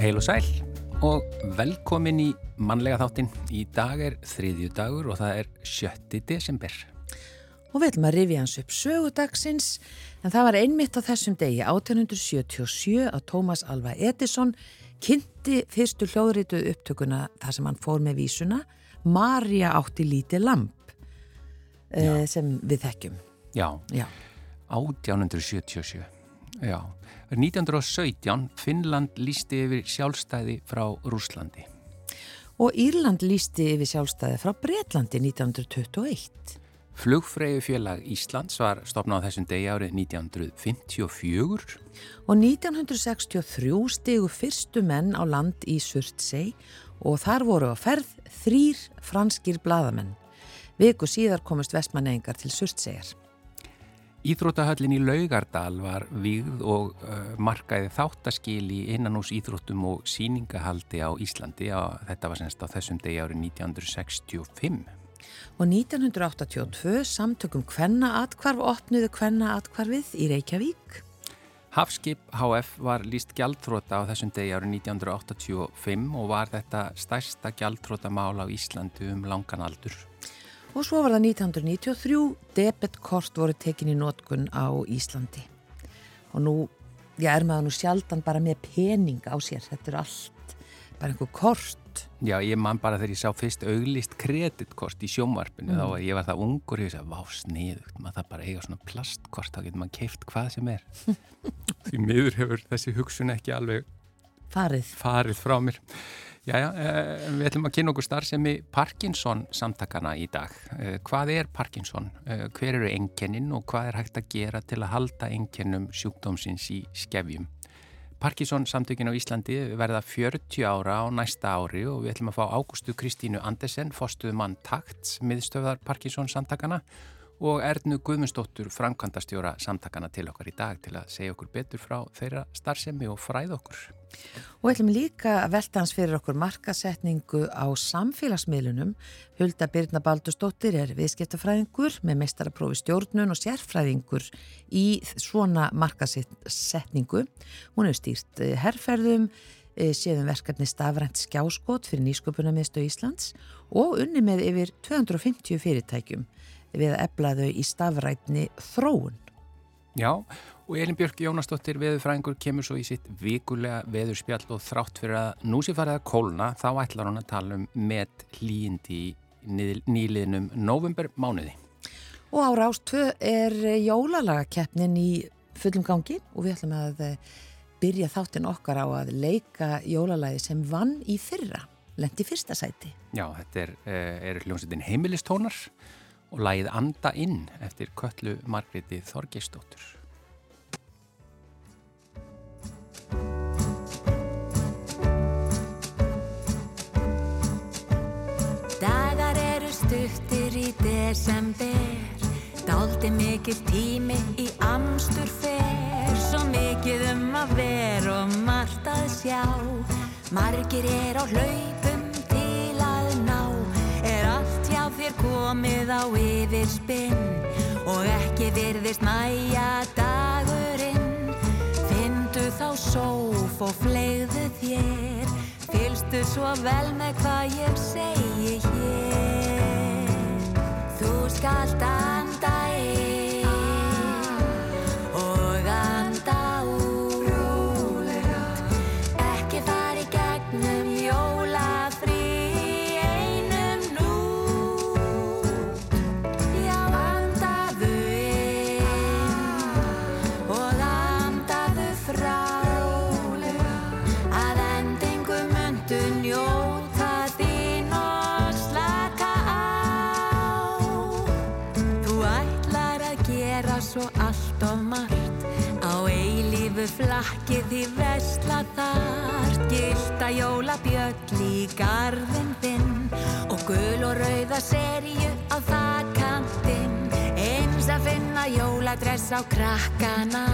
Heil og sæl og velkomin í mannlega þáttinn. Í dag er þriðju dagur og það er 7. desember. Og við ætlum að rifja hans upp sögudagsins en það var einmitt á þessum degi 1877 að Tómas Alva Edison kynnti fyrstu hljóðrituð upptökuna þar sem hann fór með vísuna Marja átti lítið lamp uh, sem við þekkjum. Já, Já. 1877. Já, 1917 Finnland lísti yfir sjálfstæði frá Rúslandi. Og Írland lísti yfir sjálfstæði frá Breitlandi 1921. Flugfreyju félag Íslands var stopnað á þessum degi árið 1954. Og 1963 stigu fyrstu menn á land í Surtsey og þar voru á ferð þrýr franskir bladamenn. Viku síðar komist vestmannengar til Surtseyjar. Íþróttahöllin í Laugardal var vígð og uh, markaði þáttaskil í innanús íþróttum og síningahaldi á Íslandi. Þetta var semst á þessum degi árið 1965. Og 1982 samtökum Kvenna atkvarf opnuðu Kvenna atkvarfið í Reykjavík. Hafskip HF var líst gjaldþróta á þessum degi árið 1985 og var þetta stærsta gjaldþrótamál á Íslandi um langan aldur. Og svo var það 1993, debetkort voru tekin í nótkun á Íslandi. Og nú, já, er maður nú sjaldan bara með pening á sér, þetta er allt, bara einhver kort. Já, ég man bara þegar ég sá fyrst auglist kreditkort í sjónvarpinu, þá var ég var það ungur og ég sagði, vá, sniðugt, maður það bara eiga svona plastkort, þá getur maður keift hvað sem er. Því miður hefur þessi hugsun ekki alveg Farið. farið frá mér. Jæja, eh, við ætlum að kynna okkur starfsemi Parkinson samtakana í dag. Eh, hvað er Parkinson? Eh, hver eru enkennin og hvað er hægt að gera til að halda enkennum sjúkdómsins í skefjum? Parkinson samtökin á Íslandi verða 40 ára á næsta ári og við ætlum að fá Ágústu Kristínu Andersen, fostuðumann Takts, miðstöðar Parkinson samtakana og Ernu Guðmundsdóttur, framkvæmdastjóra samtakana til okkar í dag til að segja okkur betur frá þeirra starfsemi og fræð okkur. Og við ætlum líka að velta hans fyrir okkur markasetningu á samfélagsmiðlunum. Hulda Birna Baldustóttir er viðskiptafræðingur með meistaraprófi stjórnun og sérfræðingur í svona markasetningu. Hún hefur stýrt eh, herrferðum, eh, séðum verkefni stafrænt skjáskot fyrir nýsköpunarmiðstöð Íslands og unni með yfir 250 fyrirtækjum við að ebla þau í stafrætni þróun. Já, og Elin Björk Jónasdóttir veðurfræðingur kemur svo í sitt vikulega veðurspjall og þrátt fyrir að nú sé farið að kólna þá ætlar hún að tala um met hlýjindi í nýliðnum november mánuði. Og á Rástvö er jólalagakeppnin í fullum gangi og við ætlum að byrja þáttinn okkar á að leika jólalagi sem vann í fyrra, lendi fyrsta sæti. Já, þetta er, er hljómsveitin heimilistónar og lagið Anda inn eftir köllu Margreti Þorgeistóttur. Dagar eru stuttir í desember Dálti mikil tími í amstur fer Svo mikið um að vera og margt að sjá Margir er á hlaupum þér komið á yfirspinn Og ekki virðist mæja dagurinn. Findu þá sóf og flegðu þér. Fylstu svo vel með hvað ég segi hér. Þú skalt anda inn eilífu flakki því vesla þart gilda jólabjöll í garðin þinn og gul og rauða serju á það kantinn eins að finna jóladress á krakkana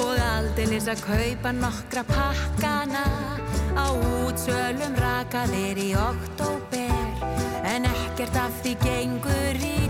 og aldeilis að kaupa nokkra pakkana. Á útsölum rakaðir í oktober en ekkert af því gengur í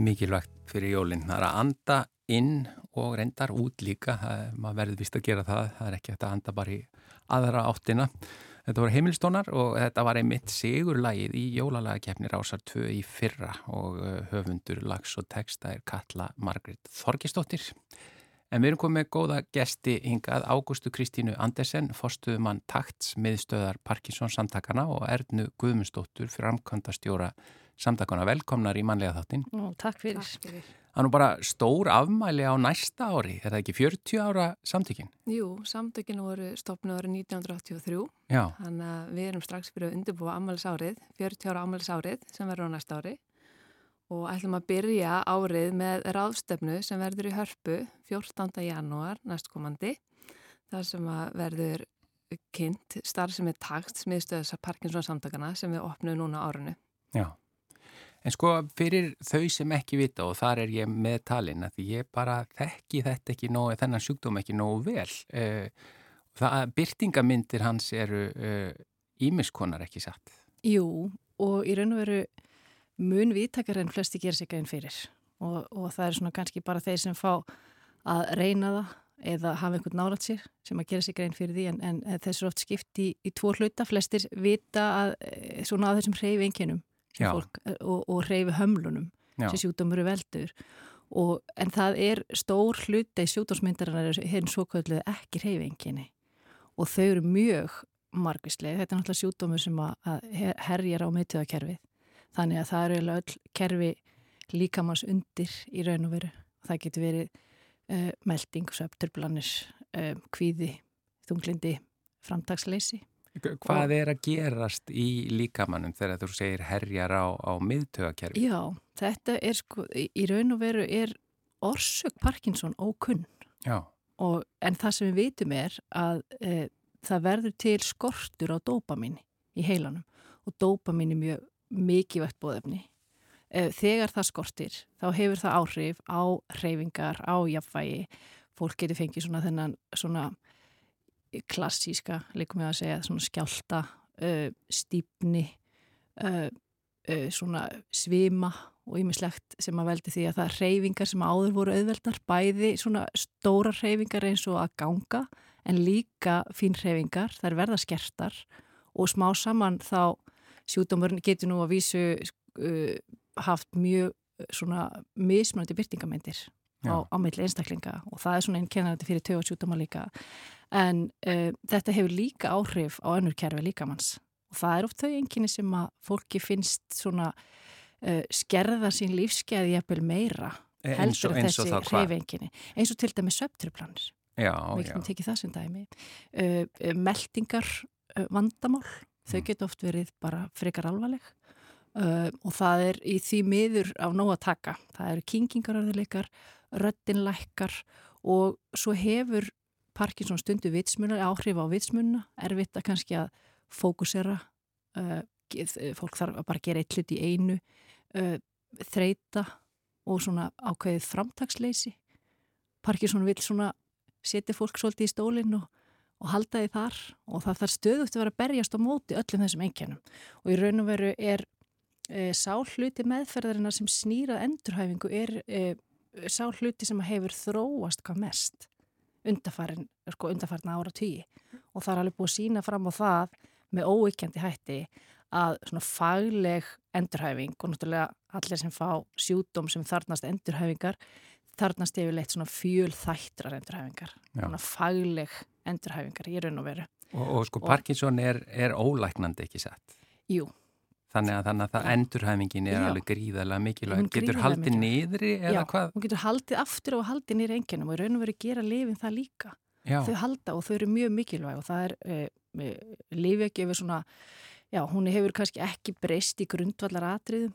er mikilvægt fyrir jólinn. Það er að anda inn og reyndar út líka. Það, maður verður vist að gera það. Það er ekki að anda bara í aðra áttina. Þetta voru heimilstónar og þetta var einmitt sigurlægið í jólalagakefni Rásar 2 í fyrra og uh, höfundur, lags og texta er Katla Margrit Þorgistóttir. En við erum komið með góða gesti hingað Ágústu Kristínu Andersen, forstuðumann takts miðstöðar Parkinsons samtakana og Ernu Guðmundsdóttur framkvæmdastjóra samtakana. Velkomnar í manlega þáttin. Ó, takk fyrir. Það er nú bara stór afmæli á næsta ári, er það ekki 40 ára samtökin? Jú, samtökinu voru stopnið árið 1983, Já, þannig að við erum strax fyrir að undirbúa ammælisárið, 40 ára ammælisárið sem verður á næsta ári og ætlum að byrja árið með ráðstefnu sem verður í hörpu 14. janúar næstkomandi, þar sem að verður kynnt starf sem er takt smiðstöðs að Parkinson samtakana sem við opnum núna á árunu. já. En sko fyrir þau sem ekki vita og þar er ég með talin að ég bara þekki þetta ekki nógu, þennan sjúkdóm ekki nógu vel. Eh, Það byrtingamindir hans eru ímiskonar ekki satt. Jú, og í raun og veru mun viðtakar en flesti gera sig grein fyrir og, og það er svona kannski bara þeir sem fá að reyna það eða hafa einhvern nálat sér sem að gera sig grein fyrir því en, en þessu er oft skipt í, í tvo hluta, flestir vita að eh, svona að þessum hreyfi enginum. Fólk, eh, og, og hreyfi hömlunum Já. sem sjúkdómur er veldur. Og, en það er stór hluta í sjúkdómsmyndarinnar hérna svo kölluð ekki hreyfi enginni og þau eru mjög margvíslega, þetta er náttúrulega sjúkdómur sem herjar á meðtöðakerfið þannig að það eru öll kerfi líkamanns undir í raun og veru. Það getur verið uh, melding, söpturblanir uh, kvíði, þunglindi framtagsleysi Hvað er að gerast í líkamannum þegar þú segir herjar á, á miðtögakerfi? Já, þetta er sko í, raun og veru er orsök Parkinson ókunn Já, og, en það sem við vitum er að uh, það verður til skortur á dópaminni í heilanum og dópaminni er mjög mikið vett bóðefni. Þegar það skortir þá hefur það áhrif á hreyfingar, á jafnvægi. Fólk getur fengið svona þennan svona klassíska, líkum við að segja, svona skjálta, uh, stípni, uh, uh, svona svima og ymislegt sem að veldi því að það er hreyfingar sem áður voru auðveldar, bæði svona stóra hreyfingar eins og að ganga en líka fín hreyfingar, það er verða skertar og smá saman þá sjúdómurinn getur nú að vísu uh, haft mjög svona mismunandi byrtingamindir á, á milli einstaklinga og það er svona einn kennandi fyrir tögarsjútuma líka. En uh, þetta hefur líka áhrif á önnur kerfi líkamanns og það er oft þau enginni sem að fólki finnst svona uh, skerða sín lífskeiði jafnvel meira E- eins heldur og- en þessi hreyfinginni eins og til dæmi söptruplanir Já, við já. getum tekið það sem dæmi. Uh, uh, meldingar vandamál þau Mm. geta oft verið bara frekar alvarleg uh, og það er í því miður af nóg að taka. Það eru kingingarörðuleikar röddinlækkar og svo hefur Parkinson stundu vitsmunar áhrif á vitsmunna, erfitt að kannski að fókusera uh, fólk þarf að bara gera eitt hlut í einu uh, þreita og svona ákveðið framtagsleysi Parkinson vil svona setja fólk svolítið í stólinn og, og halda því þar og það þarf stöðugt að vera að berjast á móti öllum þessum einkennum. Og í raun og veru er sá hluti meðferðarina sem snýrað endurhæfingu er e, sá hluti sem hefur þróast hvað mest undarfarin, sko, undarfarin ára tíi og það er alveg búið að sína fram á það með óeikjandi hætti að svona fagleg endurhæfing og náttúrulega allir sem fá sjúdóm sem þarnast endurhæfingar þarnast yfirleitt svona fjöl þættrar endurhæfingar, Já. svona fagleg endurhæfingar í raun og veru. Og, og sko Og- Parkinson er, er ólæknandi ekki satt. Jú, Þannig að, þannig að það Já. endurhæfingin er Já. alveg gríðarlega Hún mikilvæg. er Getur haldið niðri eða já, hvað? hún getur haldið aftur og haldið nýri enginum og raun og veru gera lifin það líka. Já, Þau halda og þau eru mjög mikilvæg og það er e, e, lifjagjöfu svona, já, hún hefur kannski ekki breyst í grundvallar atriðum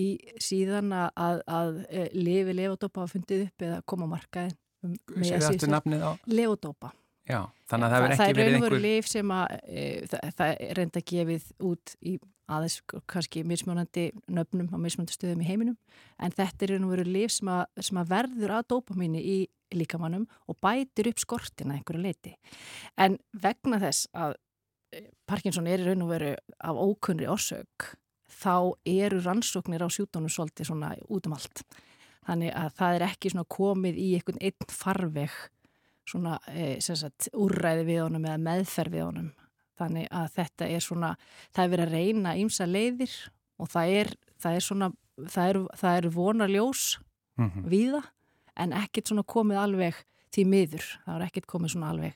í síðan að, að, að e, lifi levodopa hafa fundið upp eða koma markaðin. Um, með segðu að aftur nafnið á. Levodopa. Já, þannig að það það ekki er verið raun og einhver... lif sem að e, það, það er reynda gefið út í aðeins kannski mismjónandi nöfnum á mismjónandi stöðum í heiminum en þetta er og veru lif sem sem að verður að dópamínu í líkamannum og bætir upp skortina einhverju leiti. En vegna þess að e, Parkinson er í raun og veru af ókunnri orsök þá eru rannsóknir á sjúdónum svolítið svona út um allt. Þannig að það er ekki svona komið í einhvern einn farveg svona e, sagt, úrræði við honum eða meðferð við honum. Þannig að þetta er svona, það er verið að reyna ímsa leiðir og það er, það er svona, það er, það er vonarljós Mhm. víða en ekkert svona komið alveg því miður. Það er ekkert komið svona alveg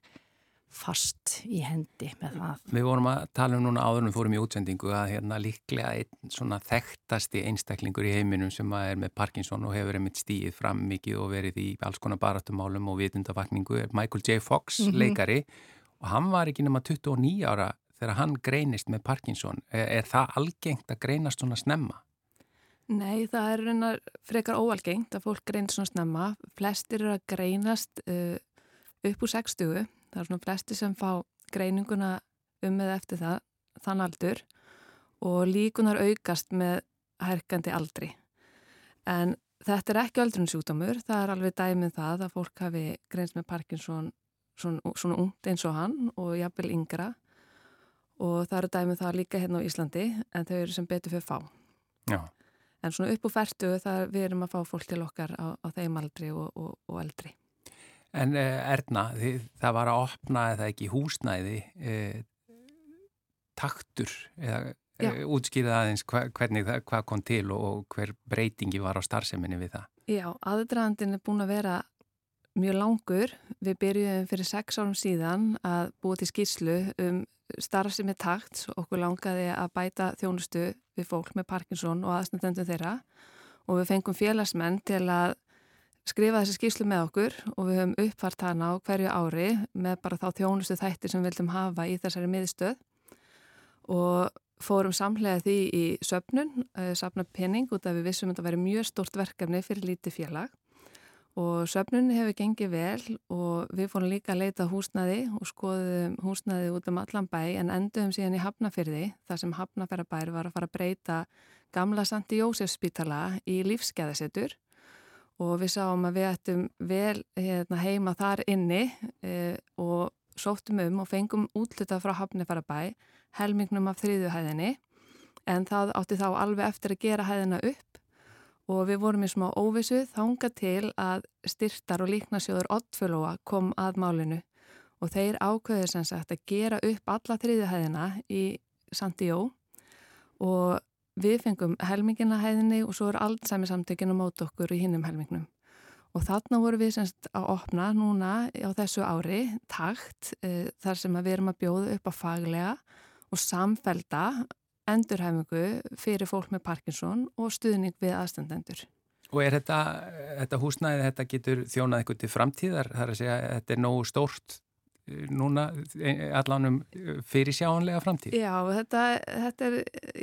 fast í hendi með það. Við vorum að tala um núna áður en við fórum í útsendingu að hérna líklega einn svona þekktasti einstaklingur í heiminum sem að er með Parkinson og hefur einmitt stíið fram mikið og verið í alls konar baratumálum og vitundavakningu er Michael J. Fox, Mhm. leikari og hann var ekki nema 29 ára þegar hann greinist með Parkinson. Er, er það algengt að greinast svona snemma? Nei, það er raunar frekar óalgengt að fólk greinst svona snemma. Flestir eru að greinast uh, upp úr 60. Það er svona flestir sem fá greininguna um eða eftir það, þann aldur og líkunar aukast með herkandi aldri. En þetta er ekki öldrunsjúkdómur, það er alveg dæmið það að fólk hafi greinst með Parkinson svona, svona ungt eins og hann og jafnvel yngra og það eru dæmið það líka hérna á Íslandi en þau eru sem betur fyrir fá. Já. En svona upp úr færtu það við erum að fá fólk til okkar á, á þeim aldri og, og, og eldri. En eh, Erna, það var að opna eða ekki húsnæði eh, taktur eða Já. eh, útskýrið aðeins hva, hvernig það hvað kom til og, og hver breytingi var á starfseminni við það. Já, aðdraðandin er búin að vera mjög langur. Við byrjuðum fyrir sex árum síðan að búa til skýrslu um starfsemi takt og okkur langaði að bæta þjónustu við fólk með Parkinson og aðstandendum þeirra. Og við fengum félagsmenn til að skrifa þessi skýrslu með okkur og við höfum uppfart hana á hverju ári með bara þá þjónustu þættir sem við vildum hafa í þessari miðstöð. Og fórum samlega því í söpnun, uh, sapna penning út af við vissum að þetta væri mjög stort verkefni fyrir lítið félag og söpnun hefur gengið vel og við fórum líka að leita að húsnaði og skoðum húsnaði út um allan bæ en enduðum síðan í Hafnafyrði þar sem Hafnafærabær var að fara að breyta gamla Santi Jósef spítala í lífskeðasettur og við sáum að við ættum vel hérna, heima þar inni e, og sóttum um og fengum útluta frá Hafnafærabæ helmingnum af þriðuhæðinni en það átti þá alveg eftir að gera hæðina upp og við vorum í smá óvissu þanga til að styrtar og líknasjóður Oddfjölóa kom að málinu og þeir ákveður sem sagt að gera upp alla þriðuhæðina í Santi Jó og við fengum helmingina hæðinni og svo er allsæmi samtökin á mót okkur í hinnum helmingnum. Og þarna voru við semst að opna núna á þessu ári takt e, þar sem við erum að bjóða upp á faglega og samfelda endurhæfingu fyrir fólk með Parkinson og stuðning við aðstandendur. Og er þetta, þetta húsnæði, þetta getur þjónað eitthvað til framtíðar, þar að segja þetta er nógu stórt eh, núna eh, allanum fyrir sjáanlega framtíð? Já, þetta, þetta er,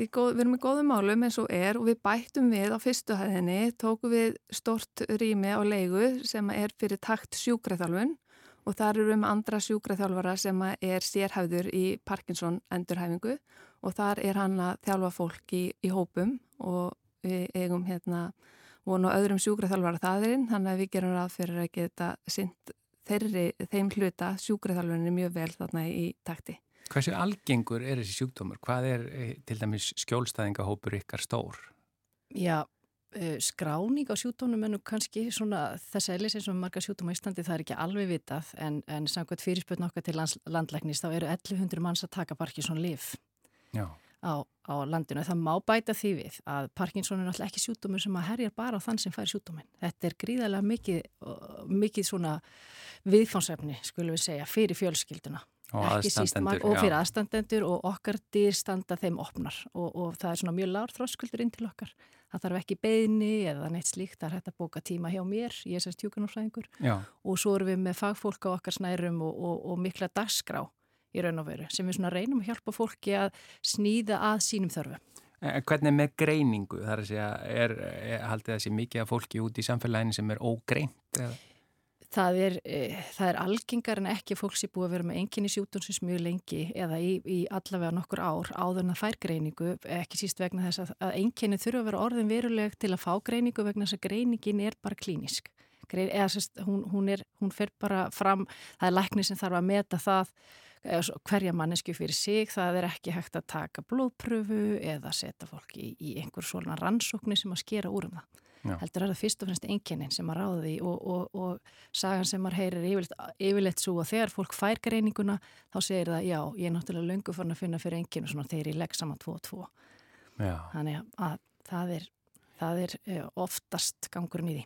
góð, við erum í góðum málum eins og er og við bættum við á fyrstuhæðinni, tókum við stort rými á leigu sem er fyrir takt sjúkræðalvun og þar eru við með andra sjúkræðalvara sem er sérhæfður í Parkinson endurhæfingu og þar er hann að þjálfa fólk í, í hópum og við eigum hérna vonu öðrum sjúkriðþjálfara þaðurinn þannig að við gerum ráð fyrir að geta sint þeirri, þeim hluta sjúkriðþjálfarnir mjög vel þarna í takti. Hversu algengur er þessi sjúkdómar? Hvað er eh, til dæmis skjólstæðingahópur ykkar stór? Já, eh, skráning á sjúkdónum er nú kannski svona þess að eðlis eins og marga sjúkdóma í Íslandi það er ekki alveg vitað en, en samkvæmt fyrirspötn okkar til lands, landlæknis þá eru 1100 manns að taka Parkinson liv. Já á, á landinu. Það má bæta því við að Parkinson er náttúrulega ekki sjútumur sem að herjar bara á þann sem fær sjútuminn. Þetta er gríðarlega mikið, mikið svona viðfánsefni, skulum við segja, fyrir fjölskylduna. Og aðstandendur. Og fyrir aðstandendur og okkar dýr standa þeim opnar og, og það er svona mjög lár þróskuldur inn til okkar. Það þarf ekki beðni eða neitt slíkt, það er hægt að bóka tíma hjá mér, ég er sérst tjúkunarfræðingur og svo erum við með fagfólk á okkar snærum og, og, og mikla dagskrá í raun og veru sem við svona reynum að hjálpa fólki að snýða að sínum þörfu. Hvernig með greiningu? Það er að segja, er, er haldið þessi mikið af fólki út í samfélaginu sem er ógreint? Það er, e, það er algengar en ekki fólk sem búið að vera með enginni sjútonsins mjög lengi eða í, í allavega nokkur ár áður en að fær greiningu, ekki síst vegna þess að, að enginni þurfa að vera orðin veruleg til að fá greiningu vegna þess að greiningin er bara klínisk. Eða, sérst, hún, hún, er, hún fer bara fram, það er lækni sem þarf að meta það hverja mannesku fyrir sig, það er ekki hægt að taka blóðpröfu eða setja fólk í, í einhver svona rannsóknir sem að skera úr um það. Já. Heldur er það fyrst og fremst einkennin sem að ráði og, og, og sagan sem maður heyrir yfirleitt, yfirleitt svo að þegar fólk fær greininguna þá segir það já, ég er náttúrulega löngu fann að finna fyrir einkennu svona þegar ég legg saman 2 og 2. Þannig að það er, það er eh, oftast gangurinn í því.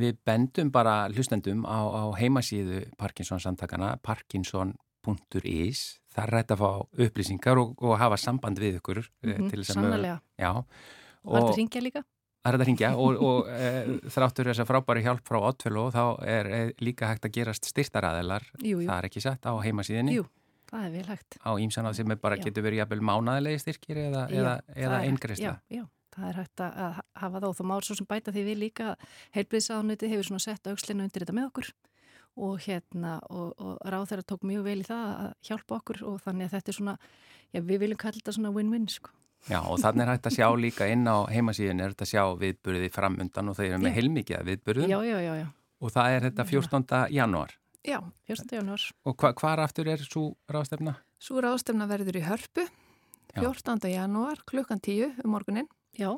Við bendum bara hlustendum á, á heimasíðu Parkinson samtakana, Parkinson www.is það er rætt að fá upplýsingar og, og hafa samband við ykkur mm -hmm, Sannlega Var þetta ringja líka? Það er þetta ringja og, og e, þráttur þess að frábæri hjálp frá Ottfjölu þá er e, líka hægt að gerast styrtaræðilar það er ekki sett á heimasíðinni Jú, það er vel hægt Á ímsanað sem bara getur verið jæfnvel mánadilegi styrkir eða, eða, eða eingreista Já, já það er hægt að hafa þá þá má svo sem bæta því við líka heilbriðsáðnöti hefur svona sett aukslinu undir þetta með okkur og hérna og, og ráð þeirra tók mjög vel í það að hjálpa okkur og þannig að þetta er svona, já við viljum kalla þetta svona win-win sko. Já og þannig er hægt að sjá líka inn á heimasíðin er þetta að sjá viðburði framundan og þau eru með heilmikið viðburðum já, já, já, og það er þetta 14. januar. Já, 14. januar. Og hva, hvar aftur er svo ráðstefna? Svo ráðstefna verður í Hörpu 14. januar klukkan 10 um morgunin. Já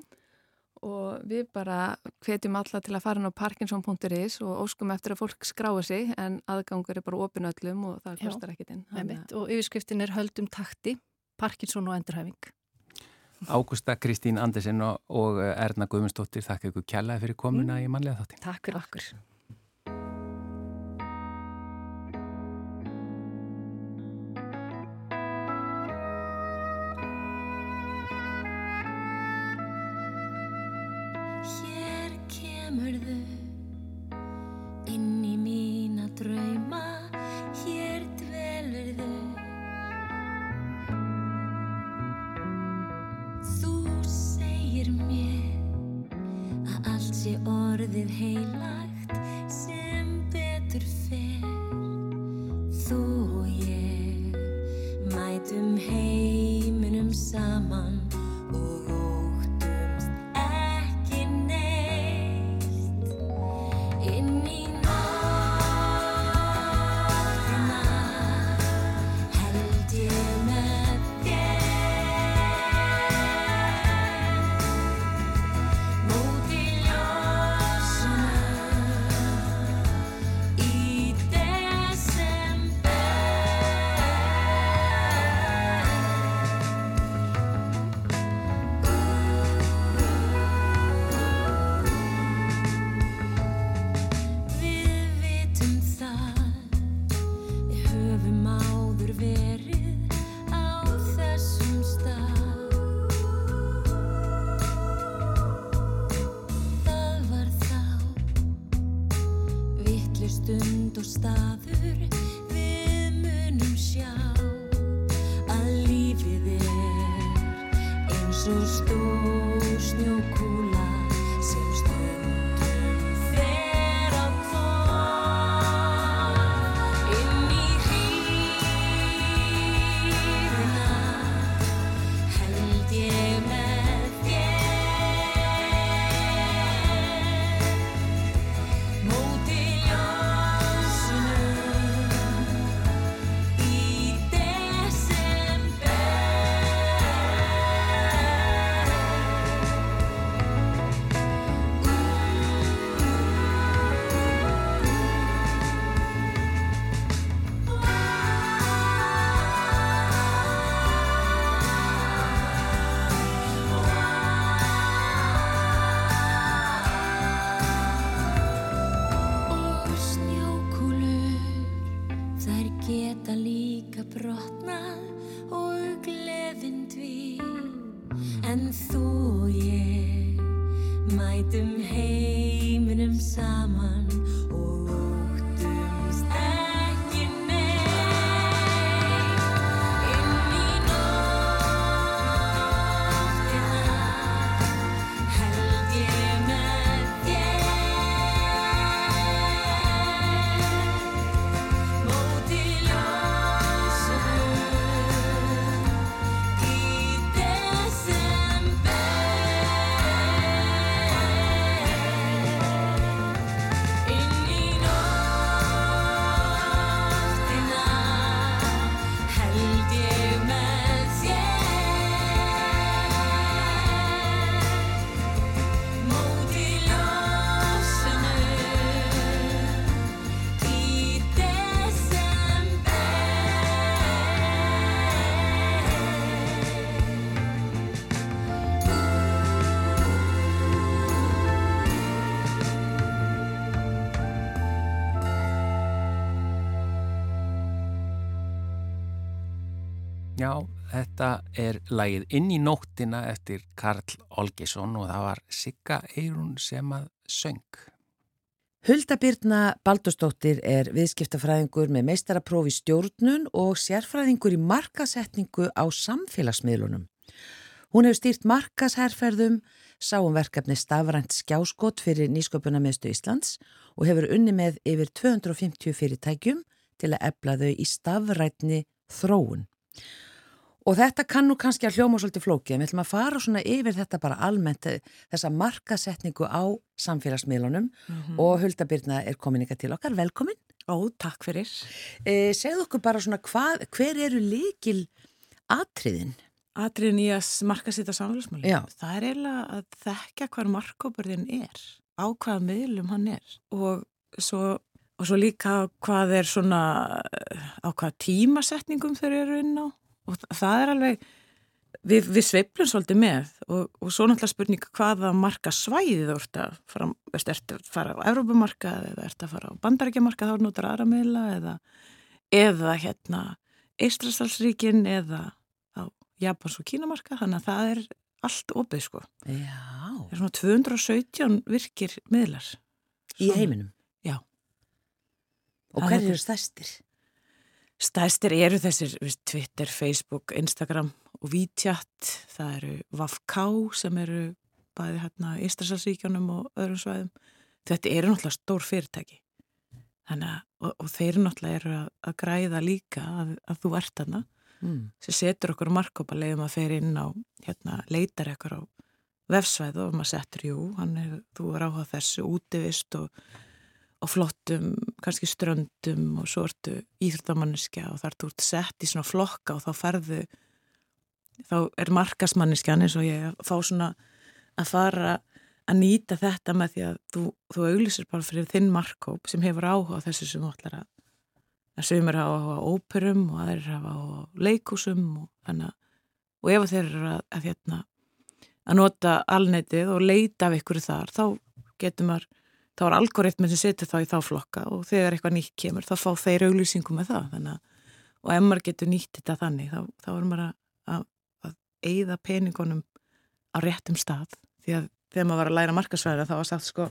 og við bara hvetjum alla til að fara inn á parkinson.is og óskum eftir að fólk skráa sig en aðgangur er bara opinöllum og það kostar ekkit inn. Og yfirskriftin er höldum takti, Parkinson og endurhæfing. Ágústa Kristín Andersen og Erna Guðmundsdóttir, þakka ykkur kjallaði fyrir komuna mm. í manlega þáttin. Takk fyrir okkur. Eins þetta er lagið Inn í nóttina eftir Karl Olgesson og það var Sigga Eirún sem að söng. Hulda Birna Baldursdóttir er viðskiptafræðingur með meistaraprófi stjórnun og sérfræðingur í markasetningu á samfélagsmiðlunum. Hún hefur stýrt markasherferðum, sáum verkefni stafrænt skjáskott fyrir nýsköpuna meðstu Íslands og hefur unni með yfir 250 fyrirtækjum til að efla þau í stafrætni þróun. Og þetta kann nú kannski að hljóma svolítið flókið, en við ætlum að fara svona yfir þetta bara almennt, eh, þessa markasetningu á samfélagsmiðlunum og Hulda Birna er komin ykkar til okkar, velkomin. Ó, takk fyrir. E, segðu okkur bara svona hvað, hver eru líkil atriðin? Atriðin í að marka sitt á samfélagsmáli. Já. Það er eiginlega að þekka hvar markkóparðin er, á hvaða miðlum hann er og svo, og svo líka hvað er svona, eh, á hvaða tímasetningum þeir eru inn á og þa- það er alveg, við, við sveiflum svolítið með og, og svo náttúrulega spurning hvaða marka svæðið þú ert að fara, ert að fara á Evrópumarka eða ert að fara á Bandarækjamarka þá notar aðra miðla eða, eða hérna Eistrasalsríkin eða á Japans og Kínamarka þannig að það er allt opið sko. Já. Það er svona 217 virkir miðlar. Í heiminum? Já. Og Það hver er- eru stærstir? Stæstir eru þessir veist, Twitter, Facebook, Instagram og WeChat. Það eru VAFK sem eru bæði hérna í Ístrasalsríkjónum og öðrum svæðum. Þetta eru náttúrulega stór fyrirtæki. Að, og, og þeir náttúrulega eru að, að græða líka að, að þú ert þarna. Mm. sem setur okkur markkópa leiðum að fer inn á, hérna, leitar ekkur á vefsvæðu og maður settur, jú, hann er, þú er áhuga þessu útivist og, og flottum, kannski ströndum og svo ertu íþróttamanniska og þar þú ert sett í svona flokka og þá ferðu, þá er markasmanniskjan eins og ég að fá svona að fara að nýta þetta með því að þú, þú auglýsir bara fyrir þinn markkóp sem hefur áhuga á þessu sem þú ætlar að að sögumir hafa á óperum og aðrir hafa á leikúsum og þannig að, og ef þeir eru að, að, hérna, að nota alnetið og leita af ykkur þar, þá getur maður, þá er algoritminn sem setur þá í þá flokka og þegar eitthvað nýtt kemur, þá fá þeir auglýsingum með það, að, og ef maður getur nýtt þetta þannig, þá, þá er maður að, að, eigða peningunum á réttum stað, því að þegar maður var að læra markasvæða þá var sagt sko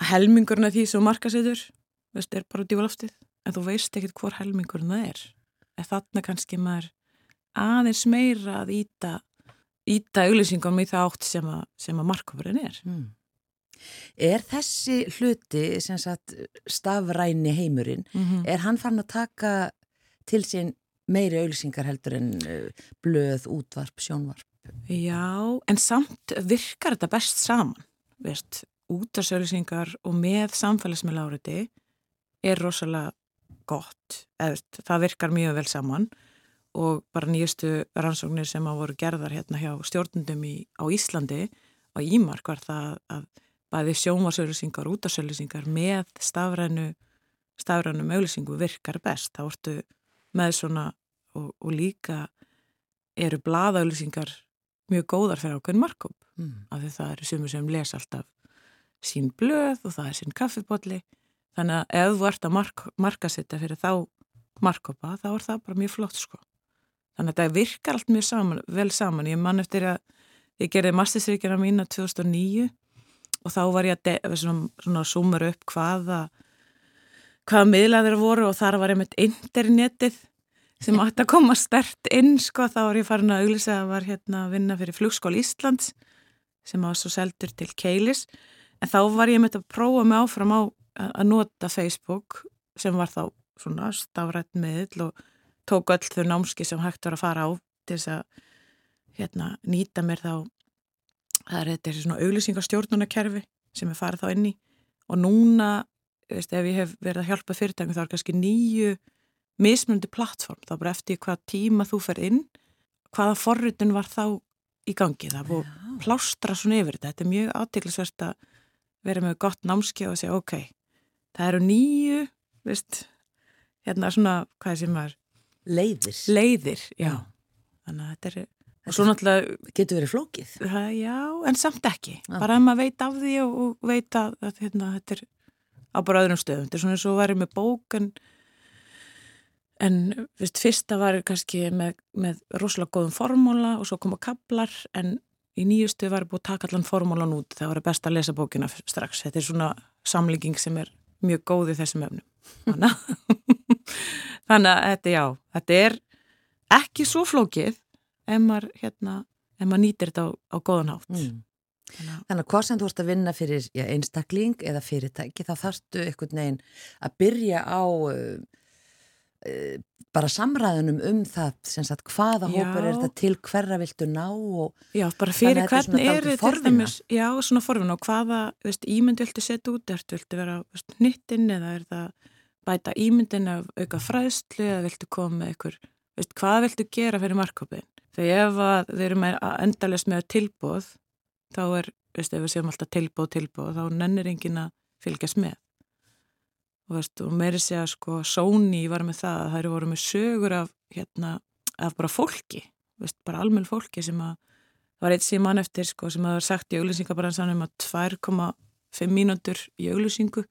að helmingurinn af því sem markasetur veist, er bara djúloftið en þú veist ekkert hvor helmingurinn það er. En þarna kannski maður aðeins meira að íta íta auðlýsingum í það átt sem að, að markofurinn er. Mm. Er þessi hluti, sem sagt, stafræni heimurinn, mm -hmm. er hann fann að taka til sín meiri auðlýsingar heldur en uh, blöð, útvarp, sjónvarp? Já, en samt virkar þetta best saman, veist, útarsauðlýsingar og með samfélagsmiðla áriti er rosalega gott, eða það virkar mjög vel saman og bara nýjustu rannsóknir sem að voru gerðar hérna hjá stjórnundum í, á Íslandi og Ímark var það að bæði sjómasauðlýsingar og útarsauðlýsingar með stafrænu stafrænum auðlýsingu virkar best, þá ertu með svona og, og líka eru blaðauðlýsingar mjög góðar fyrir ákveðin markkóp Mm. af því það eru sumur sem les alltaf sín blöð og það er sín kaffibotli þannig að ef þú ert að mark, markasetta fyrir þá markkópa þá er það bara mjög flott sko. Þannig að það virkar allt mjög saman, vel saman. Ég mann eftir að ég gerði mastersvíkjana mína 2009 og þá var ég að sumur upp hvaða hvaða miðlaðir voru og þar var einmitt internetið sem átti að koma stert inn sko, þá var ég farin að auglisa að var hérna að vinna fyrir flugskól Íslands sem var svo seldur til Keilis. En þá var ég með að prófa mig áfram á að nota Facebook sem var þá svona stafrætt miðl og tók öll þau námski sem hægt var að fara á til þess að hérna nýta mér þá það er þetta svona auglýsingastjórnunarkerfi sem er farið þá inn í. Og núna, veist, ef ég hef verið að hjálpa fyrirtækum þá er kannski nýju mismundi plattform, þá bara eftir hvað tíma þú fer inn, hvaða forritun var þá í gangi, það er búið plástra svona yfir þetta, þetta er mjög átiklisvert að vera með gott námski og segja ok, það eru nýju, veist, hérna svona, hvað sem var, Leiðir. leiðir, já, Já. þannig að þetta er, og svo náttúrulega, Getur verið flókið. það, já, en samt ekki, Já. bara ef maður veit af því og, og veit að, að hérna, þetta er á bara öðrum stöðum, þetta er svona eins og verið með bók en En veist, fyrsta var kannski með, með rosalega góðum formúla og svo koma kablar en í nýjustu var búið að taka allan formúlan út það var best að lesa bókina strax. Þetta er svona samlíking sem er mjög góð í þessum að, þannig að þetta, já, þetta er ekki svo flókið ef maður, hérna, ef maður nýtir þetta á, á góðan hátt. Mm. Þannig að, hvað sem þú ert að vinna fyrir já, einstakling eða fyrirtæki þá þarftu einhvern veginn að byrja á uh, uh, bara samræðunum um það sem sagt hvaða Já. hópur er þetta til hverra viltu ná og já, bara Þannig fyrir að þetta er svona dæmis, já, svona forvinna og hvaða, veist, ímynd viltu setja út, ertu viltu vera nýttin eða er það bæta ímyndin af auka fræðslu eða viltu koma með ykkur, veist, hvað viltu gera fyrir markkópin? Þegar ef að þeir eru með endalist með tilbóð, þá er, veist, ef við séum alltaf tilbóð, tilbóð, þá nennir engin að fylgjast með. Og, veist, og meiri segja, sko, Sony var með það að þær voru með sögur af, hérna, af bara fólki, veist, bara almenn fólki sem að Það var eitt sem mann eftir sko, sem hafa sagt í auglýsingabransanum að 2,5 mínútur í auglýsingu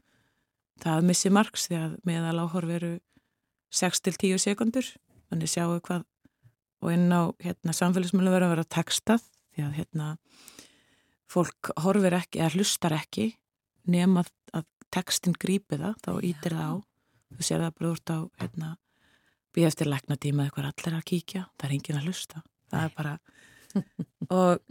það missi margs því að meðal áhorf eru 6-10 sekundur þannig sjáu hvað og inn á hérna, samfélagsmjölu verður að vera textað því að hérna, fólk horfir ekki eða hlustar ekki nema að, textin grípi það þá ítir það á. Þú sér það bara úr á hérna, býð eftir læknatíma eða hvað allir að kíkja það er engin að hlusta. Það er bara og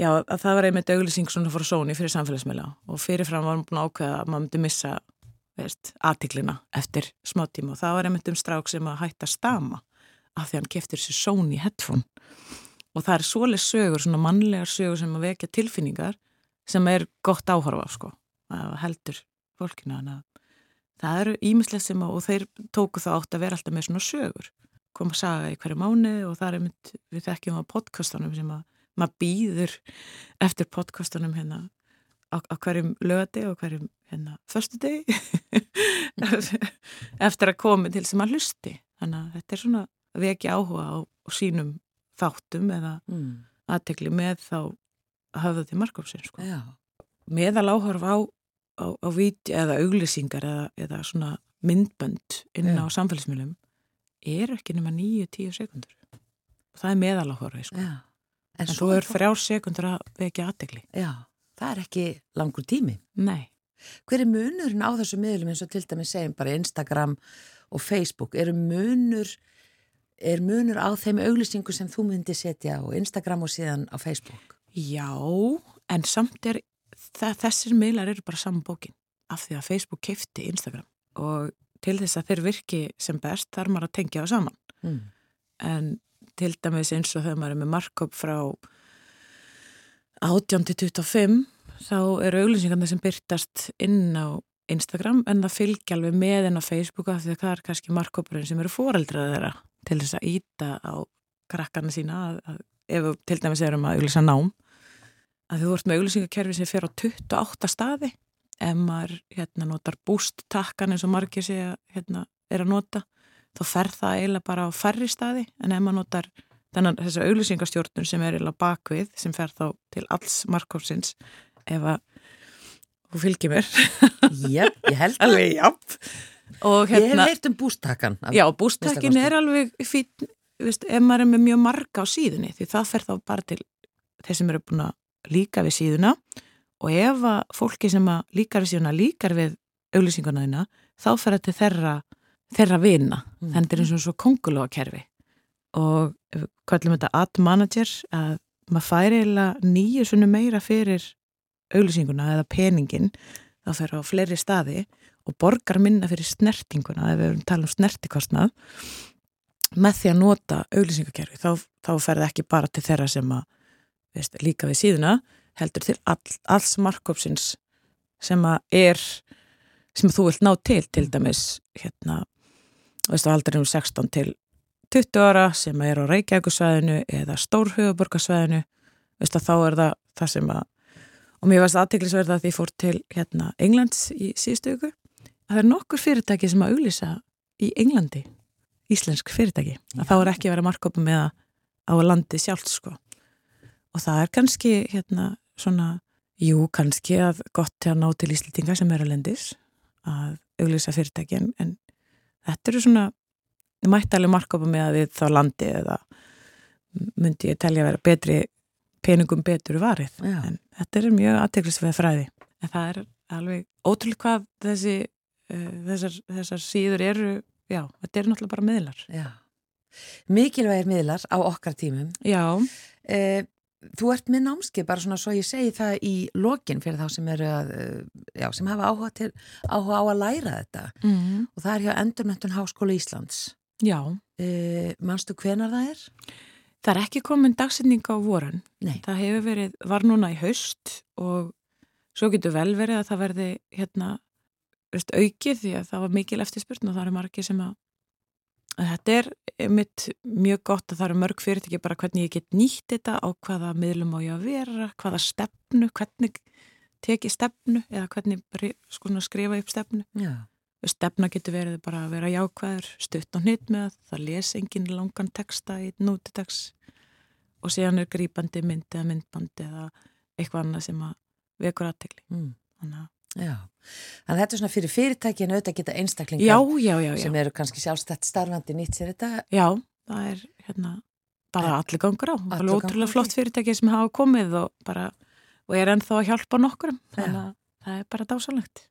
já, að það var einmitt auglýsing svona frá Sony fyrir samfélagsmiðla og fyrirfram var hann búin að ákveða að maður myndi missa aðtiklina eftir smá tíma. Og það var einmitt um strák sem að hætta stama af því hann keftir sér Sony headphone. Og það er svoleið sögur, svona mannlegar sögur sem að vekja tilfinningar sem er gott áhorfa sko heldur fólkina þannig að það eru ímislegt sem að, og þeir tóku það átt að vera alltaf með svona sögur. Koma að saga í hverju mánu og það er einmitt, við þekkjum á podcastunum sem að maður býður eftir podcastunum hérna á, á hverjum lögati og hverjum hérna förstu degi eftir að komi til sem að hlusti. Þannig að þetta er svona að ekki áhuga á, sínum þáttum eða mm. aðtekli með þá hafa þetta í markofsinn sko. meðal áhorf á, á, á vídeo eða auglýsingar eða, eða svona myndbönd inn á samfélagsmiðlum er ekki nema 9-10 sekundur og það er meðal áhorfi sko. en svo þú er þrjár sekundur að vekja aðtekli Já, það er ekki langur tími. nei, Hver er munurinn á þessu miðlum eins og til dæmis segjum bara Instagram og Facebook? Er munur, er munur á þeim auglýsingu sem þú myndi setja á Instagram og síðan á Facebook? Já, en samt er þessir miðlar eru bara saman bókin af því að Facebook keifti Instagram og til þess að þeir virki sem best þarf maður að tengja það saman mm. en til dæmis eins og þegar maður er með markup frá 18-25 þá eru auglýsingarna sem byrtast inn á Instagram en það fylgja alveg með inn á Facebooka því að það er kannski markupurinn sem eru fóreldrað þeirra til þess að íta á krakkarna sína að, að, ef til dæmis erum að auglýsa nám að þú vart með auglýsingakerfi sem fer á 28 staði ef maður hérna, notar bústtakkan eins og margir sé að hérna, er að nota þá fer það eiginlega bara á færri staði. En ef maður notar þennan þessar auglýsingastjórnur sem er eiginlega bakvið sem fer þá til alls markófsins ef að þú fylgir mér. Jep, ég held Alveg, jáp og, hérna, Ég hef hérna- heilt um bústakkan Já, bústakkin er alveg fít, veist, ef maður er með mjög marga á síðunni því það fer þá bara til þeir sem eru búin að líka við síðuna. Og ef að fólki sem að líkar við síðuna líkar við auglýsinguna þína þá fer þetta þeirra, þeirra vina. Mm. þannig er eins og svo kongulóa kerfi og hvað er þetta ad manager að maður færi eða nýju meira fyrir auglýsinguna eða peningin þá fer á fleiri staði og borgar minna fyrir snertinguna ef við erum tala um snertikostnað með því að nota auglýsingakerfi þá, þá fer það ekki bara til þeirra sem að veist, líka við síðuna heldur til all, alls markkópsins sem að er sem þú vilt ná til til dæmis hérna veistu aldrei um 16 til 20 ára sem er á Reykjavíkusvæðinu eða Stórhugaborgarsvæðinu veistu að þá er það það sem að og mér varst aðteglisverða að því fór til hérna Englands í síðustu að það er nokkur fyrirtæki sem að auglýsa í Englandi íslensk fyrirtæki. Að þá er ekki að vera markkópa með á landi sjálft sko. Og það er kannski hérna svona, jú kannski að gott til að ná til íslitinga sem er að lendis að auglýsa fyrirtækin en þetta eru svona þið mætti alveg marka upp með að við þá landi eða myndi ég telja að vera betri peningum betur varið. Já. en þetta er mjög aðteglisveið fræði. En það er alveg ótrúlega hvað þessi þessar, þessar síður eru já, þetta eru náttúrulega bara miðlar Já, mikilvægir miðlar á okkar tímum Já eh, Þú ert með námski, bara svona svo ég segi það í lokin fyrir þá sem eru að, eh, já, sem hafa áhuga, til, áhuga á að læra þetta mm -hmm. og það er hjá Endurmöntun Háskóla Íslands. Já. E, Manstu hvenar það er? Það er ekki komin dagsetning á voran. Nei. Það hefur verið, var núna í haust og svo getur vel verið að það verði hérna, veist, aukið því að það var mikil eftirspurn og það eru margi sem að Þetta er mitt mjög gott að það eru mörg fyrirtæki bara hvernig ég get nýtt þetta á hvaða miðlum á ég að vera, hvaða stefnu, hvernig teki stefnu eða hvernig sko, skrifa upp stefnu. Já. Stefna getur verið bara að vera jákvæður, stutt og hnitt með það, les engin langan texta í nútitex og síðan er grípandi mynd eða myndbandi eða eitthvað annað sem að vekur aðtegli. Mm. Þannig að Já, þannig að þetta er svona fyrir fyrirtæki en auðvitað geta einstaklingar já, já, sem eru kannski sjálfstætt starfandi nýtt sér þetta. Já, það er hérna bara allir gangur á. Allir ótrúlega flott fyrirtæki sem hafa komið og bara og er ennþá að hjálpa nokkurum. Þannig að það er bara dásalegt.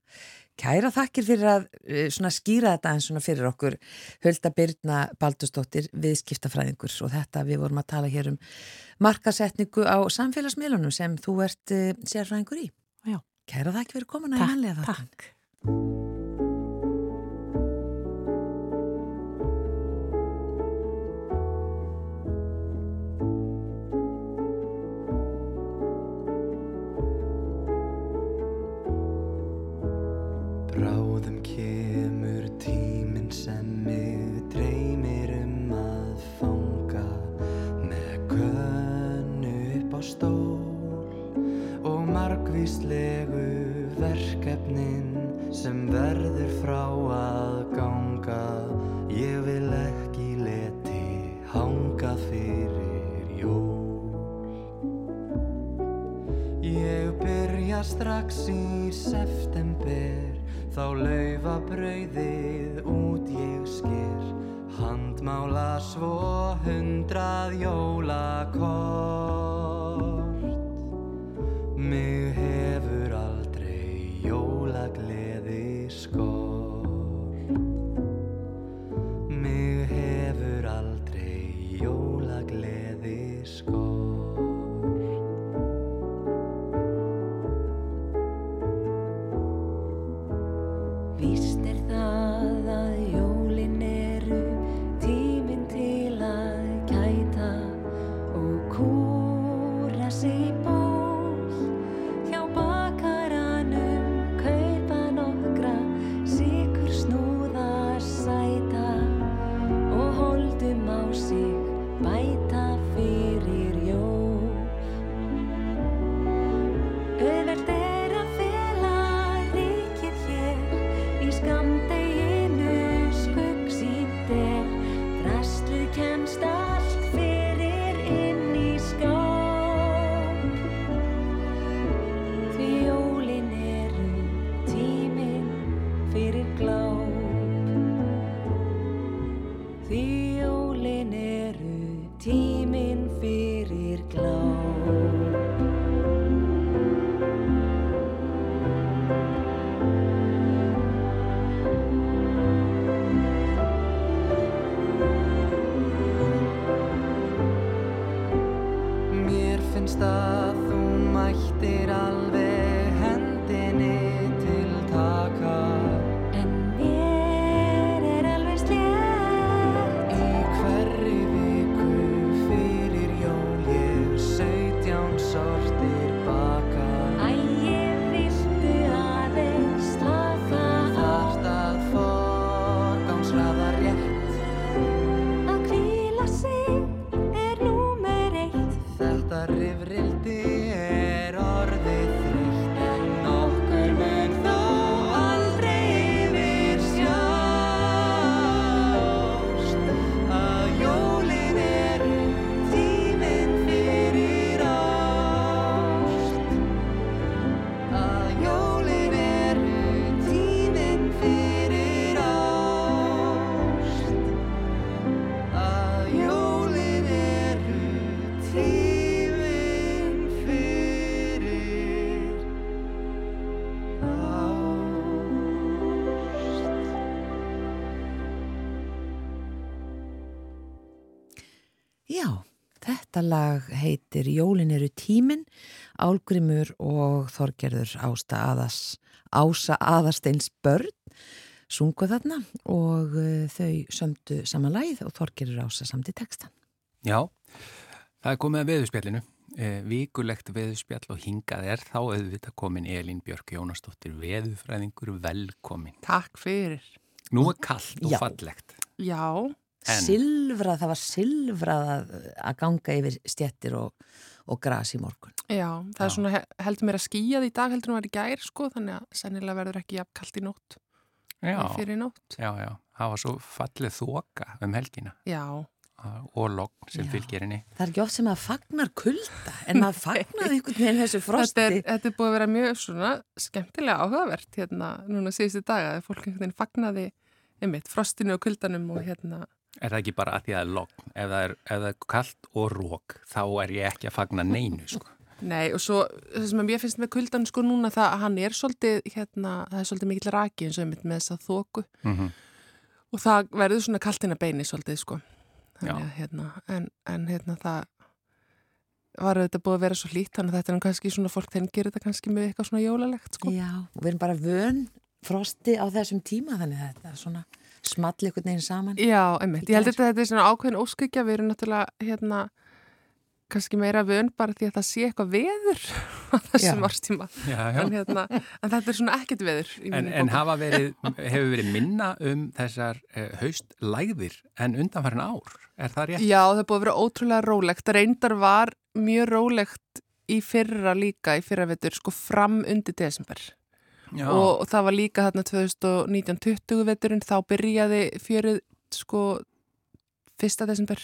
Kæra þakkir fyrir að eh, skýra þetta eins svona fyrir okkur Hölda Byrna Baldustóttir viðskiptafræðingur og þetta við vorum að tala hér um markasetningu á samfélagsmiðlunum sem þú ert uh, sérfræðingur í. Já. Kæra þakk fyrir komuna í mannlega þáttan. Takk. Sem verður frá að ganga. Ég vil ekki leti hanga fyrir jól. Ég byrja strax í september þá laufa brauðið út ég sker handmála svo hundrað jólakort þetta lag heitir Jólin eru tímin, Álgrimur og Þorgerður Ásta Aðas, Ása Aðasteins börn sungu þarna og uh, þau sömdu saman lagið og Þorgerður Ása samdi textan. Já, það er komið að veðurspjallinu. Eh, vikulegt veðurspjall og hingað er þá auðvitað komin Elín Björk Jónasdóttir veðurfræðingur velkomin. Takk fyrir. Nú er kallt og Já. fallegt. Já, Silfrað, það var silfrað að, að ganga yfir stjettir og, og gras í morgun. já, það er Já. svona he- heldur mér að skýja því í dag heldur mér að vera í gær sko, þannig að sennilega verður ekki jafn kalt í nótt Já, en fyrir nótt. já, já. Það var svo fallið þoka um helgina Já, og logn sem henni. Það er ekki oft sem maður fagnar kulda, en maður fagnar einhvern veginn þessu frosti. þetta er, þetta er búið að vera mjög svona skemmtilega áhugavert hérna núna síðustu daga þegar fólk einhvern veginn fagnaði einmitt frostinu og kuldanum og hérna Er það ekki bara að því að það er logn? Ef það er, ef það er kallt og rók, þá er ég ekki að fagna neinu, sko. Nei og svo það sem mér finnst með kuldan sko núna það að hann er svolítið hérna, það er svolítið mikill raki eins og einmitt með þess að þóku Mm og það verður svona kaltina beini svolítið sko. Þannig hérna en, en hérna það var auðvitað búið að vera svo hlýtt þannig að þetta er nú kannski svona fólk tengir þetta kannski með eitthvað svona jólalegt sko. Já, og við erum bara vön frosti á þessum tíma, þannig að þetta er svona small einhvern veginn saman. Já, einmitt, ég held að þetta er svona ákveðin óskykja við erum náttúrulega hérna kannski meira vön bara því að það sé eitthvað veður á þessum árstíma Já, já. en, hérna, en þetta er svona ekkert veður í En, en verið, hefur verið minna um þessar uh, haustlægðir en undanfærin ár? Er það rétt? Já, það búið að vera ótrúlega rólegt. Reyndar var mjög rólegt í fyrra líka, í fyrra vetur, sko fram undir desember. Og, og það var líka þarna 2019-20 veturinn, þá byrjaði fjörið sko fyrsta desember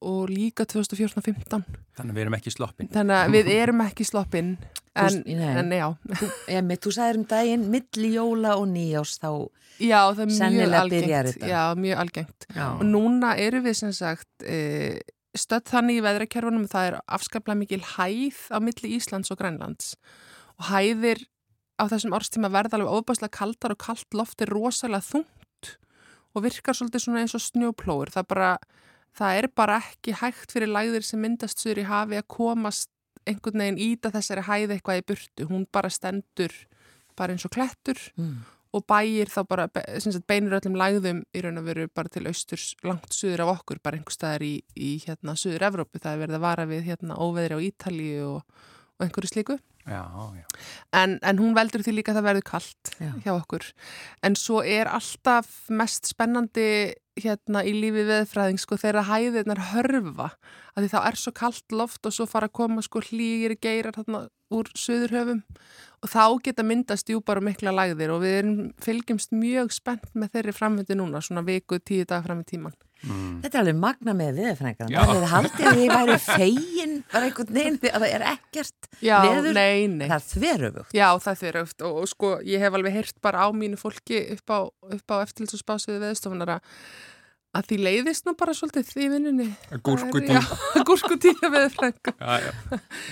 og líka 2014-15. Þannig að við erum ekki sloppin. Þannig að við erum ekki sloppin, en, en já. Emi, þú sagðir um daginn, milli jóla og nýjás þá, Já, það er mjög Sennilega byrjar algengt. þetta. Já, mjög algengt. já, Og núna eru við sem sagt e, stödd þannig í veðrakerfunum það er afskaplega mikil hæð á milli Íslands og Grænlands og hæðir á þessum árstíma verða alveg óbærslega kaldar og kalt loft er rosalega þungt og virkar svolítið svona eins og snjóplóður það, bara, það er bara ekki hægt fyrir læðir sem myndast sur í hafi að komast einhvern veginn íta þessari hæð eitthvað í burtu, hún bara stendur bara eins og klettur mm. og bæir þá bara sagt, beinir öllum lægðum í raun og veru bara til austurs langt suður af okkur, bara einhver staðar í, í hérna suður Evrópu, það er verið að vara við hérna óveðri á Ítalíu og, og einhverju slíku. Já, já. En, en hún veldur því líka að það verður kallt Já. hjá okkur. En svo er alltaf mest spennandi hérna í lífi veðfræðing sko þegar hæðirnar hörfa að því þá er svo kallt loft og svo fara að koma sko hlýgir geirar þarna úr söðurhöfum og þá geta myndast djúpar og mikla lægðir og við erum, fylgjumst mjög spennt með þeirri framvindi núna, svona viku, tíu dag fram í tíman. Mm. Þetta er alveg magna með viðfrængan. Það er haldið að þið væri fegin bara einhvern veginn því að það er ekkert Já, veður. nei, nei. Það er þveröfugt. Já, það er þverjöft og, og sko ég hef alveg heyrt bara á mínu fólki upp á, upp á eftirlits og spásiði veðstofunar að að því leiðist nú bara svolítið því vinnunni. Gúrkutíða.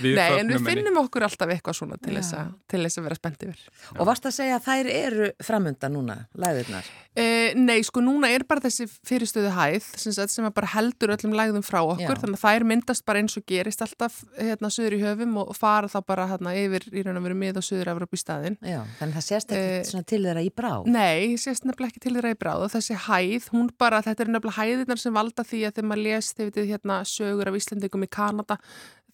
Við Nei, en við finnum okkur alltaf eitthvað svona til þess að, til þess að vera spennt yfir. Og varst að segja að þær eru framönda núna, læðurnar. E, nei, sko núna er bara þessi fyrirstöðu hæð sem, að bara heldur öllum lægðum frá okkur Já. þannig að þær myndast bara eins og gerist alltaf hérna söður í höfum og fara þá bara hérna yfir í raun og veru mið og söður Evróp í staðinn. Já, þannig að það sést ekkert Eh, svona til þeirra í brá. Nei, sést nefnilega ekki til þeirra í bráð og þessi hæð, hún bara, þetta er nefnilega hæðirnar sem valda því að þegar maður les, þið vitið hérna sögur af Íslandingum í Kanada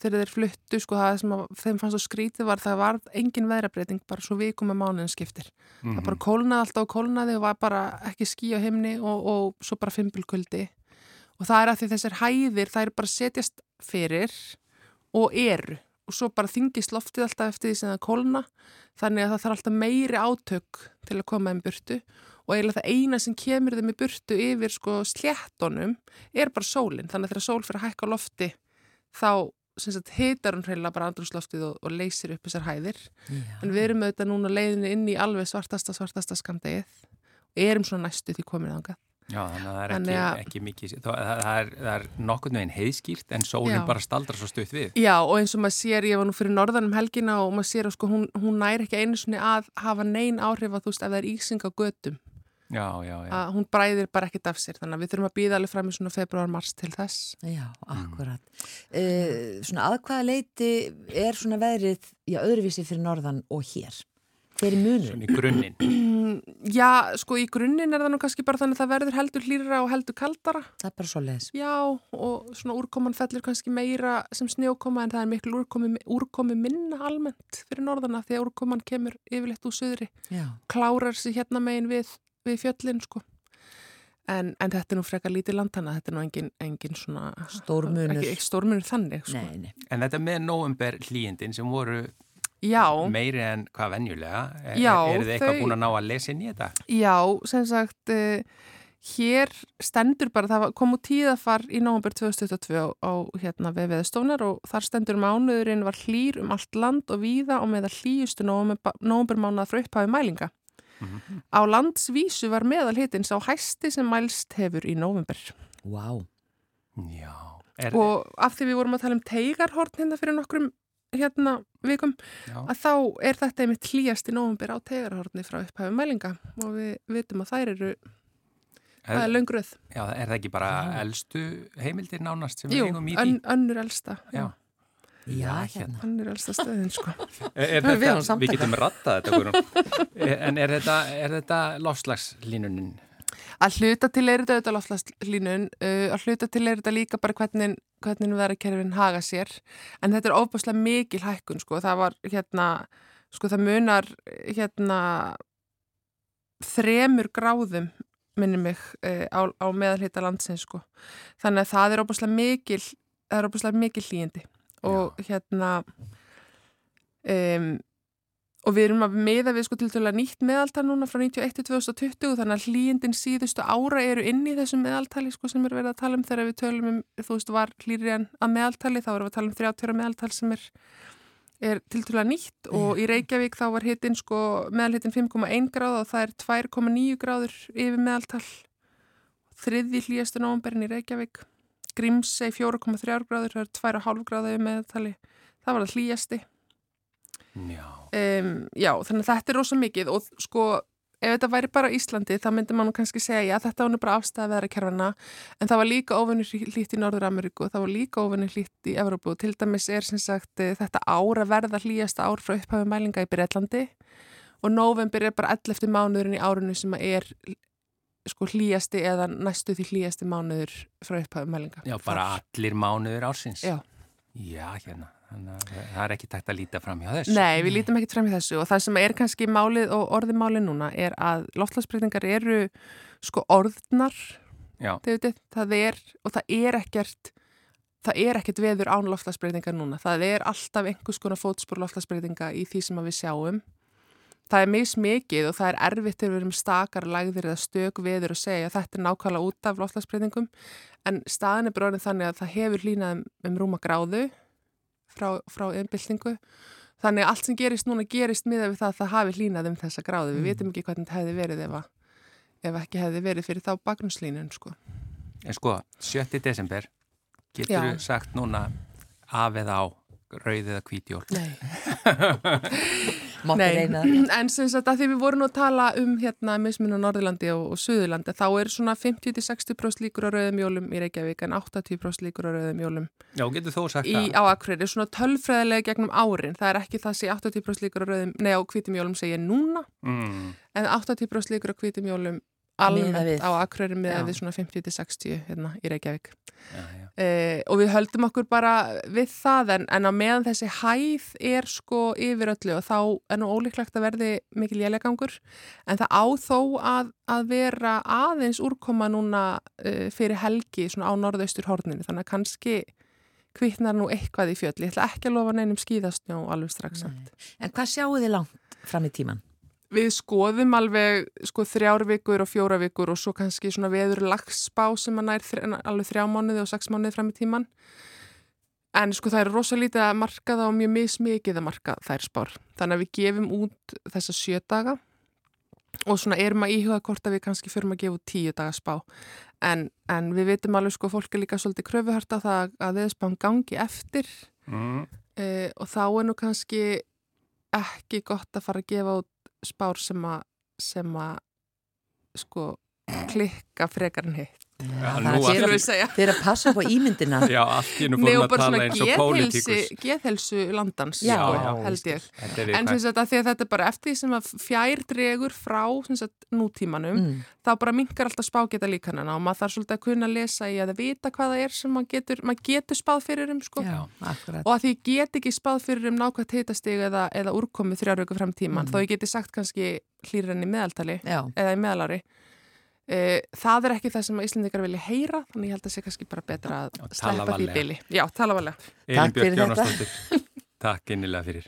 þegar þeir fluttu, sko það sem að, þeim fannst svo skrítið var það var engin veðrabreiting bara svo vikum með mánuðin skiptir. Það bara kólnaði alltaf og kólnaði og var bara ekki skí á himni og, og svo bara fimbulkuldi. Og það er að því þessar hæðir, það er bara setjast fyrir og eru. Og svo bara þingist loftið alltaf eftir því sem það kólna þannig að það þarf alltaf meiri átök til að koma þeim burtu og eiginlega það eina sem kemur þeim í burtu yfir sko sléttonum er bara sólinn, þannig að þegar sól fyrir að hækka lofti þá sagt hitar hún hreinlega bara andrúsloftið og, og leysir upp þessar hæðir Já. en við erum auðvitað núna leiðinu inn í alveg svartasta svartasta skamdegið og erum svona næstu því komin þangað Já, þannig að það er ekki, að- ekki mikið, það, það, er, það er nokkurn veginn heiðskýrt en sólinn Já. bara staldra svo stutt við. Já og eins og maður sér, ég var nú fyrir norðan um helgina og maður sér að sko hún, hún næri ekki einu sinni að hafa nein áhrif að þú veist ef það er ísing á götum Já, já, já. að hún bræðir bara ekkert af sér þannig að við þurfum að býða alveg fram í svona februar-mars til þess Já, akkurat. Uh, svona að hvaða leiti er svona veðrið í öðruvísi fyrir norðan og hér? Hver er munur? Svona í grunninn. Já, sko í grunninn er það nú kannski bara þannig að það verður heldur hlýra og heldur kaldara Það er bara svo leis. Já, og svona úrkoman fellur kannski meira sem snjókoma en það er miklu úrkomi, úrkomi minna almennt fyrir norðana því að úrkoman kemur yfirleitt úr söðri Já. klárar sig hérna megin við, við fjöllin sko. En, en þetta er nú frekar lítið landana, þetta er nú engin, engin svona... Stór munur. Ekki, ekki stór munur þannig sko. Nei, nei. En þetta með november hlýjindin sem voru Já, meiri en hvað venjulega, er, Já, er þið eitthvað þau- búin að ná að lesa inn í þetta? já, sem sagt, uh, hér stendur bara, það var- kom út tíðafar í nóvember 2022 á, á hérna við veðstofnar og þar stendur mánuðurinn var hlýr um allt land og víða og með að hlýjustu nóvember mánuða frá upphafi mælinga. Mhm. Á landsvísu var meðal hitinn sá hæsti sem mælst hefur í nóvember. Vá. Já. Er, Og af því við vorum að tala um teigarhorn hérna fyrir nokkrum hérna vikum, já. að þá er þetta einmitt hlýjast í nóvember á teigarhorni frá upphafi mælinga og við vitum að þær eru, það er löngröð. já, er það ekki bara elstu heimildir nánast sem Jú, við eigum í því? ön, önnur elsta. Já. Já, hérna. Önnur elsta stöðin, sko. Er, er Við þetta, við getum rattað þetta Guðrún. en er þetta, er þetta lofslagslínunin? Að hluta til er þetta auðvitað lofslagslínun, uh, að hluta til er þetta líka bara hvernig, hvernig verðarkerfin haga sér, en þetta er óbúslega mikil hækkun, sko, það var hérna, sko það munar hérna þremur gráðum minni mig uh, á, á meðalhita landsins, sko, þannig að það er óbúslega mikil, það er óbúslega mikil hlýjindi og hérna um, og við erum að meða við sko til dæla nýtt meðaltal núna frá 91 til 2020 þannig að hlýjindin síðustu ára eru inn í þessum meðaltali sko sem er verið að tala um. Þegar við tölum um, þú veist, var hlýri en að meðaltali þá erum við að tala um 30 ára meðaltal sem er, er til dæla nýtt. Og í Reykjavík þá var hittin sko meðalhittin 5,1 gráð og það er 2,9 gráður yfir meðaltal. Þriði hlýjastu nómberinn í Reykjavík Grímsei 4,3 gráður það er 2,5 gráða yfir meðaltali það var það hlýjasti Já. um, já, þannig að þetta er rosa mikið og sko, ef þetta væri bara Íslandi þá myndi mann kannski segja, já, þetta var nú bara afstæða veðra kerfana, en það var líka óvinnur hlýtt í Norður Ameríku, það var líka óvinnur hlýtt í Evrópu og til dæmis er sem sagt eh, þetta ár að verða hlýjasta ár frá upphafi mælinga í Breitlandi og november er bara 11. mánuðurinn í árunni sem að er sko hlýjasti eða næstu því hlýjasti mánuður frá upphæfum mælinga. Já, bara allir mánuður ársins. Já. Já, hérna. Þannig að það er ekki tægt að líta fram hjá þessu. Nei, við lítum ekkert fram í þessu og það sem er kannski málið og orðið málið núna er að loftlagsbreytingar eru sko orðnar veitir, það er og það er ekkert það er ekkert veður án loftlagsbreytingar núna það er alltaf einhvers konar fótspor loftlagsbreytinga í því sem við sjáum það er mismikið og það er erfitt þegar við erum stakar lagðir eða stök veður og segja að þetta er nákvæmlega út af loftlagsbreytingum en staðin er bara orðin þannig að það hefur línað um, um rúma gráðu frá, frá innbyltingu þannig að allt sem gerist núna gerist miða við það að það hafi línað um þessa gráðu við vitum ekki hvernig þetta hefði verið ef, að, ef ekki hefði verið fyrir þá bakgrunnslínun sko. En sko, 7. desember, getur þú sagt núna af eða á rauð eða hvítjól? Nei. Mátti reyna það. en sem sagt að því við vorum að tala um hérna mismun á Norðurlandi og, og Suðurlandi þá er svona 50-60% líkur á rauðum jólum í Reykjavík en 80% líkur á rauðum jólum Já, getur þú sagt í, það? á Akureyri, svona tölfræðilega gegnum árin, það er ekki það sé 80% líkur á rauðum, nei á hvítum jólum segja núna, Mm. en 80% líkur á hvítum við. á Akureyri með Já. við svona 50-60 hérna í Reykjavík Já, já. eh, og við höldum okkur bara við það en, en á meðan þessi hæð er sko yfir öllu og þá er nú ólíklegt að verði mikil lélegangur en það á þó að, að vera aðeins úrkoma núna eh, fyrir helgi svona á norðaustur horninu þannig að kannski kvittnar nú eitthvað í fjöll ég ætla ekki að lofa neinum skíðastnjó alveg strax samt. En hvað sjáu þið langt fram í tíman? Við skoðum alveg sko þrjár vikur og fjóra vikur og svo kannski svona veður lagsspá sem að nær þr alveg þrjá mánuði og sex mánuði fram í tíman. En sko það er rosalítið að marka það og mjög mismikið að marka þær spár. Þannig að við gefum út þessa sjö daga og svona erum að íhuga hvort að við kannski förum að gefa út tíu daga spá. En, en við veitum alveg sko fólk er líka svolítið kröfuharta það að viðspán gangi eftir Mm. e, og þá er nú kannski ekki gott að fara að gefa út spár sem að sko klikka frekar en hitt Já, það er við segja eru að passa upp á ímyndina. Já, allt í nú fórum að tala eins og pólitíkus. geðhelsu landans Já, sko, já, held ég Þetta er En að að þetta er bara eftir því sem að fjær dregur frá sagt, nútímanum Mm. þá bara minkar alltaf spágeta líkanana og maður þarf svolítið að kunna lesa í að vita hvað það er sem maður getur, maður getur spáð fyrir um sko. Já, akkurat. og að því get ekki spáð fyrir um nákvæmt hitastig eða, eða úrkomið þrjár viku fram tíman Mm. þó ég geti sagt kannski hlýrar enn í meðaltali Já, eða í meðalári e, það er ekki það sem Íslandikar vilja heyra þannig ég held að sé kannski bara betra að sleppa því bili Já, tala varlega Elín Takk Björk fyrir þetta. Takk innilega fyrir.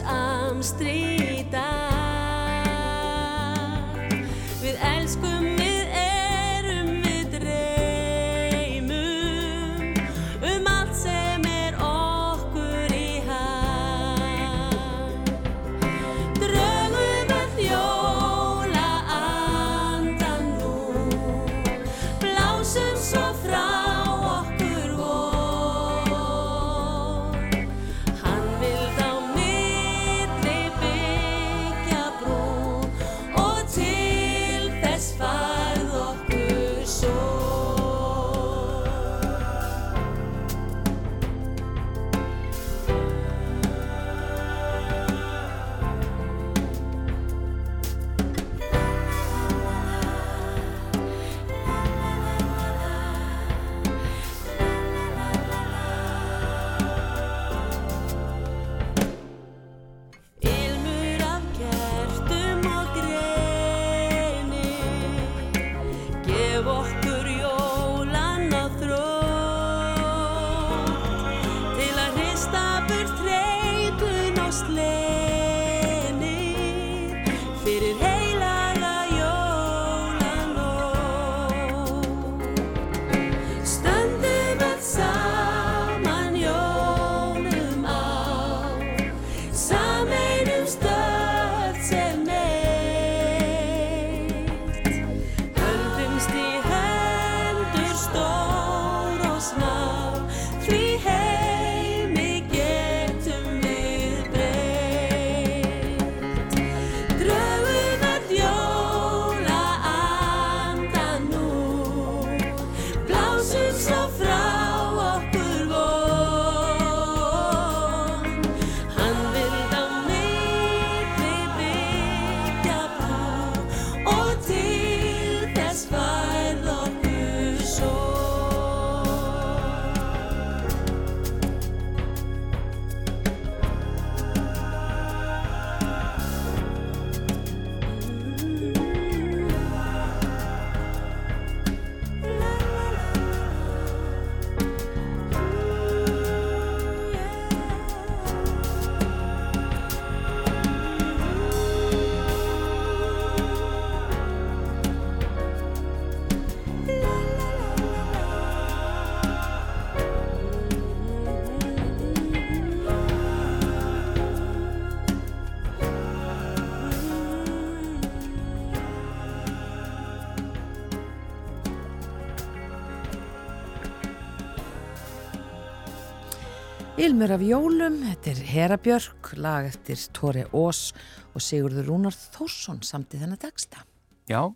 arms three Ilmur af jólum, þetta er Herabjörg, lag eftir Tóri Ós og Sigurður Rúnar Þórsson samt í þennan texta. Já,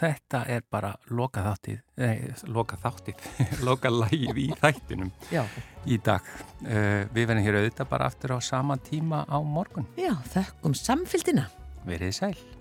þetta er bara loka þáttið, eh, loka þáttið, loka lægið í þættinum Já. í dag. Uh, við verðum hér auðvitað bara aftur á sama tíma á morgun. Já, þökkum samfélgina. Verið sæl.